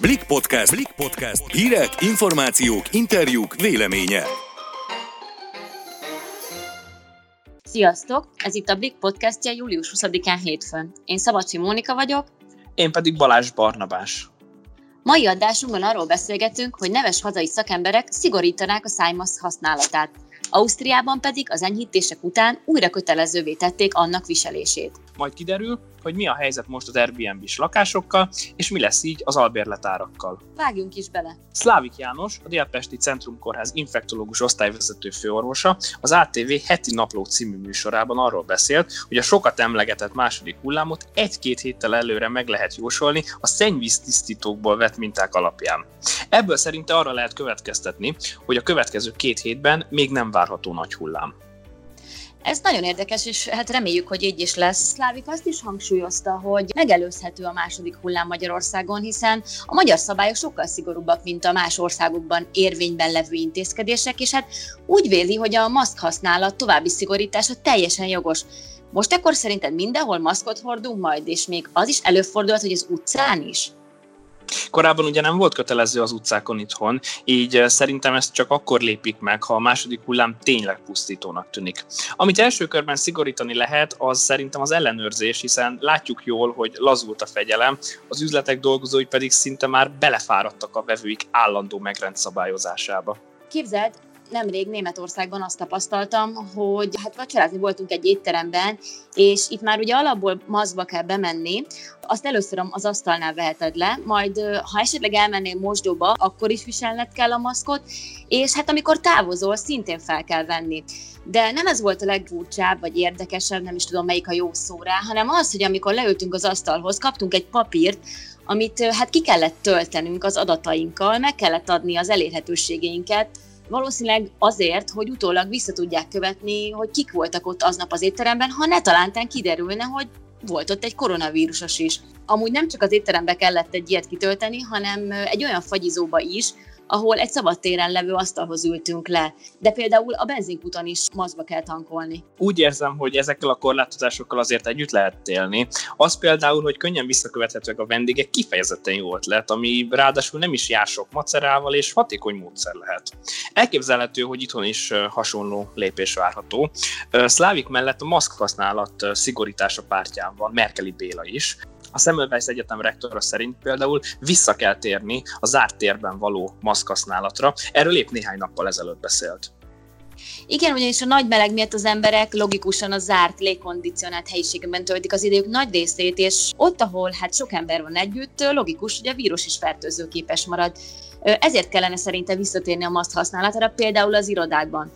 Blik Podcast. Blik Podcast. Hírek, információk, interjúk, véleménye. Sziasztok! Ez itt a Blik podcastja július 20-án hétfőn. Én Szabadsi Mónika vagyok. Én pedig Balázs Barnabás. Mai adásunkban arról beszélgetünk, hogy neves hazai szakemberek szigorítanák a szájmasz használatát. Ausztriában pedig az enyhítések után újra kötelezővé tették annak viselését. Majd kiderül, hogy mi a helyzet most az Airbnb-s lakásokkal, és mi lesz így az albérletárakkal. Vágjunk is bele! Szlávik János, a Délpesti Centrumkórház infektológus osztályvezető főorvosa az ATV heti napló című műsorában arról beszélt, hogy a sokat emlegetett második hullámot egy-két héttel előre meg lehet jósolni a szennyvíz tisztítókból vett minták alapján. Ebből szerinte arra lehet következtetni, hogy a következő két hétben még nem várható nagy hullám. Ez nagyon érdekes, és hát reméljük, hogy így is lesz. Szlávik azt is hangsúlyozta, hogy megelőzhető a második hullám Magyarországon, hiszen a magyar szabályok sokkal szigorúbbak, mint a más országokban érvényben levő intézkedések, és hát úgy véli, hogy a maszk használat további szigorítása teljesen jogos. Most akkor szerinted mindenhol maszkot hordunk majd, és még az is előfordulhat, hogy az utcán is? Korábban ugye nem volt kötelező az utcákon itthon, így szerintem ezt csak akkor lépik meg, ha a második hullám tényleg pusztítónak tűnik. Amit első körben szigorítani lehet, az szerintem az ellenőrzés, hiszen látjuk jól, hogy lazult a fegyelem, az üzletek dolgozói pedig szinte már belefáradtak a vevőik állandó megrendszabályozásába. Képzeld, nemrég Németországban azt tapasztaltam, hogy hát vacsorázni voltunk egy étteremben, és itt már ugye alapból mazba kell bemenni, azt először az asztalnál veheted le, majd ha esetleg elmennél mosdóba, akkor is viselned kell a maszkot, és hát amikor távozol, szintén fel kell venni. De nem ez volt a legfurcsább, vagy érdekesebb, nem is tudom melyik a jó szó rá, hanem az, hogy amikor leültünk az asztalhoz, kaptunk egy papírt, amit hát ki kellett töltenünk az adatainkkal, meg kellett adni az elérhetőségeinket, Valószínűleg azért, hogy utólag vissza tudják követni, hogy kik voltak ott aznap az étteremben, ha ne talántán kiderülne, hogy volt ott egy koronavírusos is. Amúgy nem csak az étterembe kellett egy ilyet kitölteni, hanem egy olyan fagyizóba is, ahol egy szabadtéren levő asztalhoz ültünk le. De például a benzinkúton is mazba kell tankolni. Úgy érzem, hogy ezekkel a korlátozásokkal azért együtt lehet élni. Az például, hogy könnyen visszakövethetőek a vendégek kifejezetten jó ötlet, ami ráadásul nem is jár sok macerával és hatékony módszer lehet. Elképzelhető, hogy itthon is hasonló lépés várható. Szlávik mellett a maszk használat szigorítása pártján van Merkeli Béla is, a Semmelweis Egyetem rektora szerint például vissza kell térni a zárt térben való maszkhasználatra. Erről épp néhány nappal ezelőtt beszélt. Igen, ugyanis a nagy meleg miatt az emberek logikusan a zárt, légkondicionált helyiségben töltik az idejük nagy részét, és ott, ahol hát sok ember van együtt, logikus, hogy a vírus is fertőzőképes marad. Ezért kellene szerinte visszatérni a maszk használatára, például az irodákban.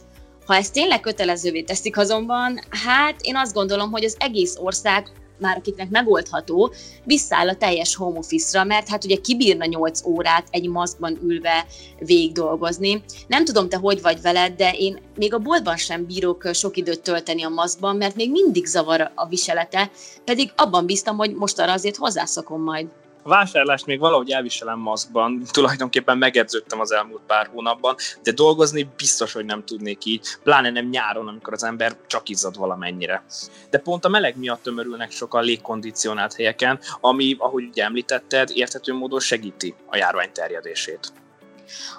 Ha ezt tényleg kötelezővé teszik azonban, hát én azt gondolom, hogy az egész ország már akiknek megoldható, visszáll a teljes home office-ra, mert hát ugye kibírna 8 órát egy maszkban ülve végig dolgozni. Nem tudom, te hogy vagy veled, de én még a boltban sem bírok sok időt tölteni a maszkban, mert még mindig zavar a viselete, pedig abban bíztam, hogy most arra azért hozzászakom majd. A vásárlást még valahogy elviselem maszkban, tulajdonképpen megedződtem az elmúlt pár hónapban, de dolgozni biztos, hogy nem tudnék így, pláne nem nyáron, amikor az ember csak izzad valamennyire. De pont a meleg miatt tömörülnek sokan légkondicionált helyeken, ami, ahogy ugye említetted, érthető módon segíti a járvány terjedését.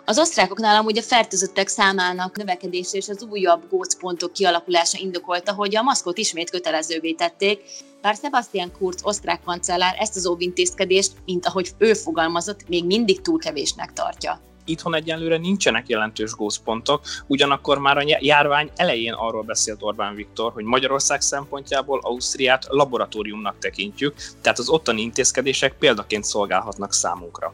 Az osztrákoknál amúgy a fertőzöttek számának növekedése és az újabb gócpontok kialakulása indokolta, hogy a maszkot ismét kötelezővé tették, bár Sebastian Kurz osztrák kancellár ezt az óvintézkedést, mint ahogy ő fogalmazott, még mindig túl kevésnek tartja. Itthon egyelőre nincsenek jelentős gózpontok, ugyanakkor már a járvány elején arról beszélt Orbán Viktor, hogy Magyarország szempontjából Ausztriát laboratóriumnak tekintjük, tehát az ottani intézkedések példaként szolgálhatnak számunkra.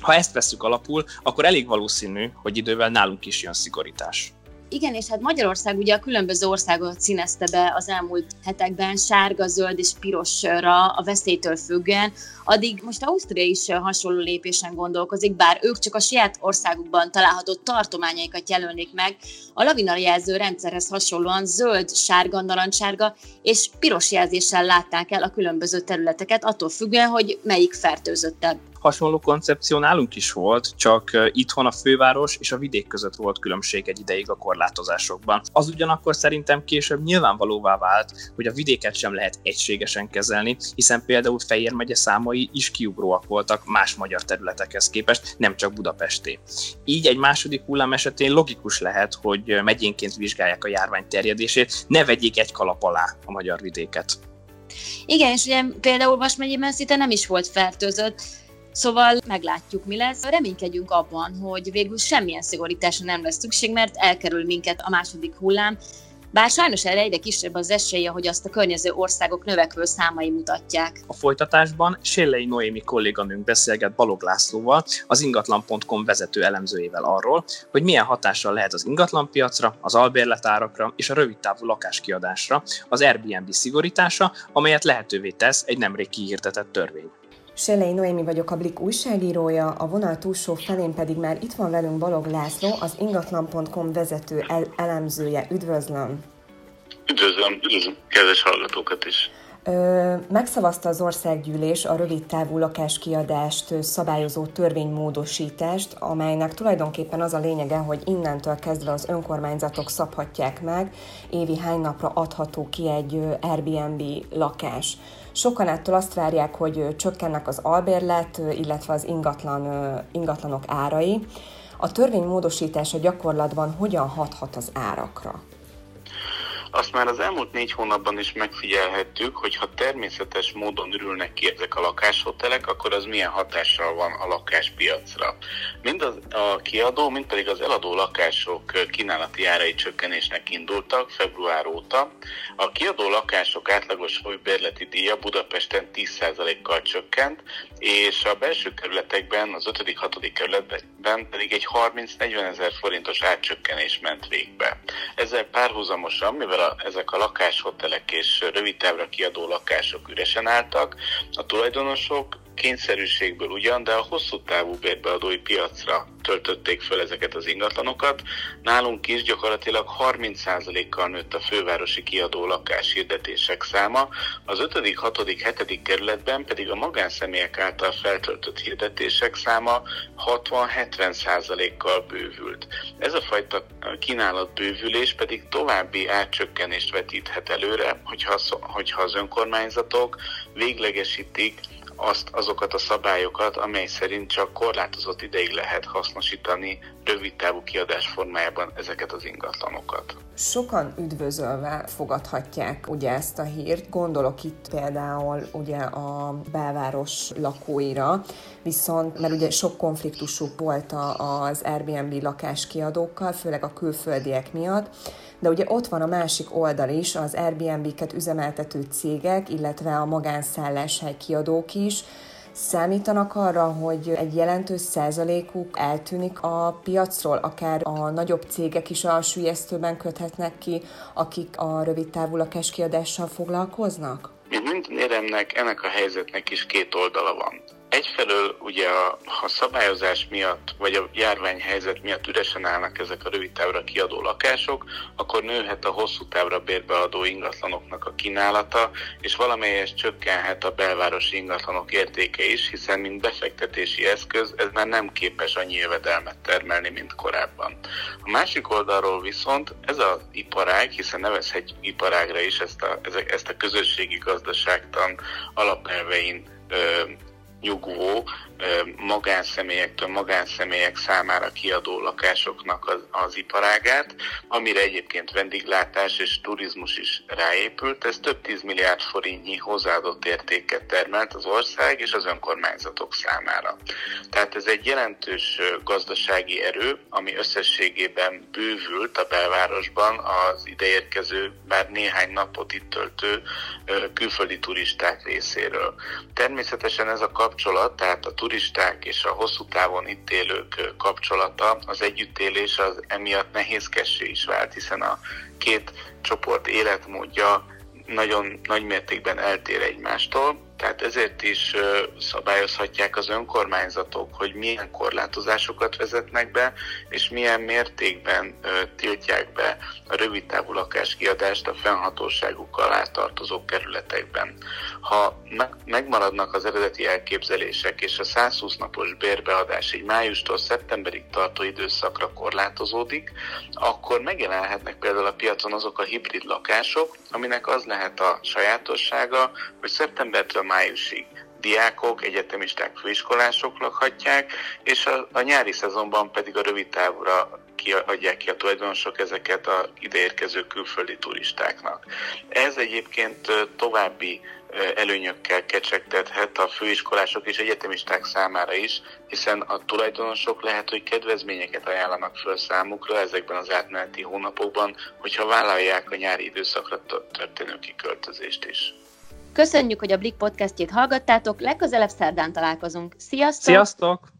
Ha ezt veszük alapul, akkor elég valószínű, hogy idővel nálunk is jön szigorítás. Igen, és hát Magyarország ugye a különböző országokat színezte be az elmúlt hetekben sárga, zöld és pirosra a veszélytől függően, addig most Ausztria is hasonló lépésen gondolkozik, bár ők csak a saját országukban található tartományaikat jelölnék meg, a lavinaljelző rendszerhez hasonlóan zöld, sárga, narancssárga és piros jelzéssel látták el a különböző területeket, attól függően, hogy melyik fertőzöttebb. Hasonló koncepció nálunk is volt, csak itthon a főváros és a vidék között volt különbség egy ideig a korlátozásokban. Az ugyanakkor szerintem később nyilvánvalóvá vált, hogy a vidéket sem lehet egységesen kezelni, hiszen például Fejér megye számai is kiugróak voltak más magyar területekhez képest, nem csak Budapesté. Így egy második hullám esetén logikus lehet, hogy megyénként vizsgálják a járvány terjedését, ne vegyék egy kalap alá a magyar vidéket. Igen, és ugye például Vas megyében szinte nem is volt fertőzött, Szóval meglátjuk, mi lesz. Reménykedjünk abban, hogy végül semmilyen szigorításra nem lesz szükség, mert elkerül minket a második hullám, bár sajnos erre egyre kisebb az esélye, hogy azt a környező országok növekvő számai mutatják. A folytatásban Sélei Noémi kolléganőnk beszélget Balog Lászlóval, az ingatlan.com vezető elemzőjével arról, hogy milyen hatással lehet az ingatlanpiacra, az albérletárakra és a rövidtávú lakáskiadásra az Airbnb szigorítása, amelyet lehetővé tesz egy nemrég kihirdetett törvény. Selei Noémi vagyok a Blik újságírója, a vonal túlsó felén pedig már itt van velünk Balog László, az ingatlan.com vezető el- elemzője. Üdvözlöm! Üdvözlöm, üdvözlöm kedves hallgatókat is! Megszavazta az országgyűlés a rövid távú lakáskiadást szabályozó törvénymódosítást, amelynek tulajdonképpen az a lényege, hogy innentől kezdve az önkormányzatok szabhatják meg, évi hány napra adható ki egy Airbnb lakás. Sokan ettől azt várják, hogy csökkennek az albérlet, illetve az ingatlan, ingatlanok árai. A törvény módosítása gyakorlatban hogyan hathat az árakra? Azt már az elmúlt négy hónapban is megfigyelhettük, hogy ha természetes módon ürülnek ki ezek a lakáshotelek, akkor az milyen hatással van a lakáspiacra. Mind az, a kiadó, mind pedig az eladó lakások kínálati árai csökkenésnek indultak február óta. A kiadó lakások átlagos bérleti díja Budapesten 10%-kal csökkent, és a belső kerületekben, az 5.-6. kerületben pedig egy 30-40 ezer forintos átcsökkenés ment végbe. Ezzel párhuzamosan, mivel a, ezek a lakáshotelek és rövidtávra kiadó lakások üresen álltak, a tulajdonosok kényszerűségből ugyan, de a hosszú távú bérbeadói piacra töltötték föl ezeket az ingatlanokat. Nálunk is gyakorlatilag 30%-kal nőtt a fővárosi kiadó lakás hirdetések száma, az 5., 6., 7. kerületben pedig a magánszemélyek által feltöltött hirdetések száma 60-70%-kal bővült. Ez a fajta kínálat bővülés pedig további átcsökkenést vetíthet előre, hogyha, hogyha az önkormányzatok véglegesítik azt, azokat a szabályokat, amely szerint csak korlátozott ideig lehet hasznosítani rövid távú kiadás formájában ezeket az ingatlanokat. Sokan üdvözölve fogadhatják ugye ezt a hírt, gondolok itt például ugye a belváros lakóira, viszont mert ugye sok konfliktusuk volt az Airbnb lakáskiadókkal, főleg a külföldiek miatt, de ugye ott van a másik oldal is, az Airbnb-ket üzemeltető cégek, illetve a magánszálláshely kiadók is, Számítanak arra, hogy egy jelentős százalékuk eltűnik a piacról, akár a nagyobb cégek is a sülyeztőben köthetnek ki, akik a rövid távú lakáskiadással foglalkoznak? Mint minden éremnek, ennek a helyzetnek is két oldala van. Egyfelől ugye a, ha szabályozás miatt, vagy a járványhelyzet miatt üresen állnak ezek a rövid távra kiadó lakások, akkor nőhet a hosszú távra bérbeadó ingatlanoknak a kínálata, és valamelyes csökkenhet a belvárosi ingatlanok értéke is, hiszen mint befektetési eszköz ez már nem képes annyi jövedelmet termelni, mint korábban. A másik oldalról viszont ez az iparág, hiszen nevezhetjük iparágra is ezt a, ezt a közösségi gazdaságtan alapelvein 有股 magánszemélyektől magánszemélyek számára kiadó lakásoknak az, az iparágát, amire egyébként vendéglátás és turizmus is ráépült. Ez több tíz milliárd forintnyi hozzáadott értéket termelt az ország és az önkormányzatok számára. Tehát ez egy jelentős gazdasági erő, ami összességében bővült a belvárosban az ideérkező, bár néhány napot itt töltő külföldi turisták részéről. Természetesen ez a kapcsolat, tehát a turisták és a hosszú távon itt élők kapcsolata, az együttélés az emiatt nehézkessé is vált, hiszen a két csoport életmódja nagyon nagy mértékben eltér egymástól, Tehát ezért is szabályozhatják az önkormányzatok, hogy milyen korlátozásokat vezetnek be, és milyen mértékben tiltják be a rövidtávú lakáskiadást a fennhatóságuk alá tartozó kerületekben. Ha megmaradnak az eredeti elképzelések, és a 120 napos bérbeadás egy májustól szeptemberig tartó időszakra korlátozódik, akkor megjelenhetnek például a piacon azok a hibrid lakások, aminek az lehet a sajátossága, hogy szeptembertől májusig diákok, egyetemisták, főiskolások lakhatják, és a, a nyári szezonban pedig a rövid távra kiadják ki a tulajdonosok ezeket a ideérkező külföldi turistáknak. Ez egyébként további előnyökkel kecsegtethet a főiskolások és egyetemisták számára is, hiszen a tulajdonosok lehet, hogy kedvezményeket ajánlanak föl számukra ezekben az átmeneti hónapokban, hogyha vállalják a nyári időszakra történő kiköltözést is. Köszönjük, hogy a Blik podcastjét hallgattátok, legközelebb szerdán találkozunk. Sziasztok! Sziasztok!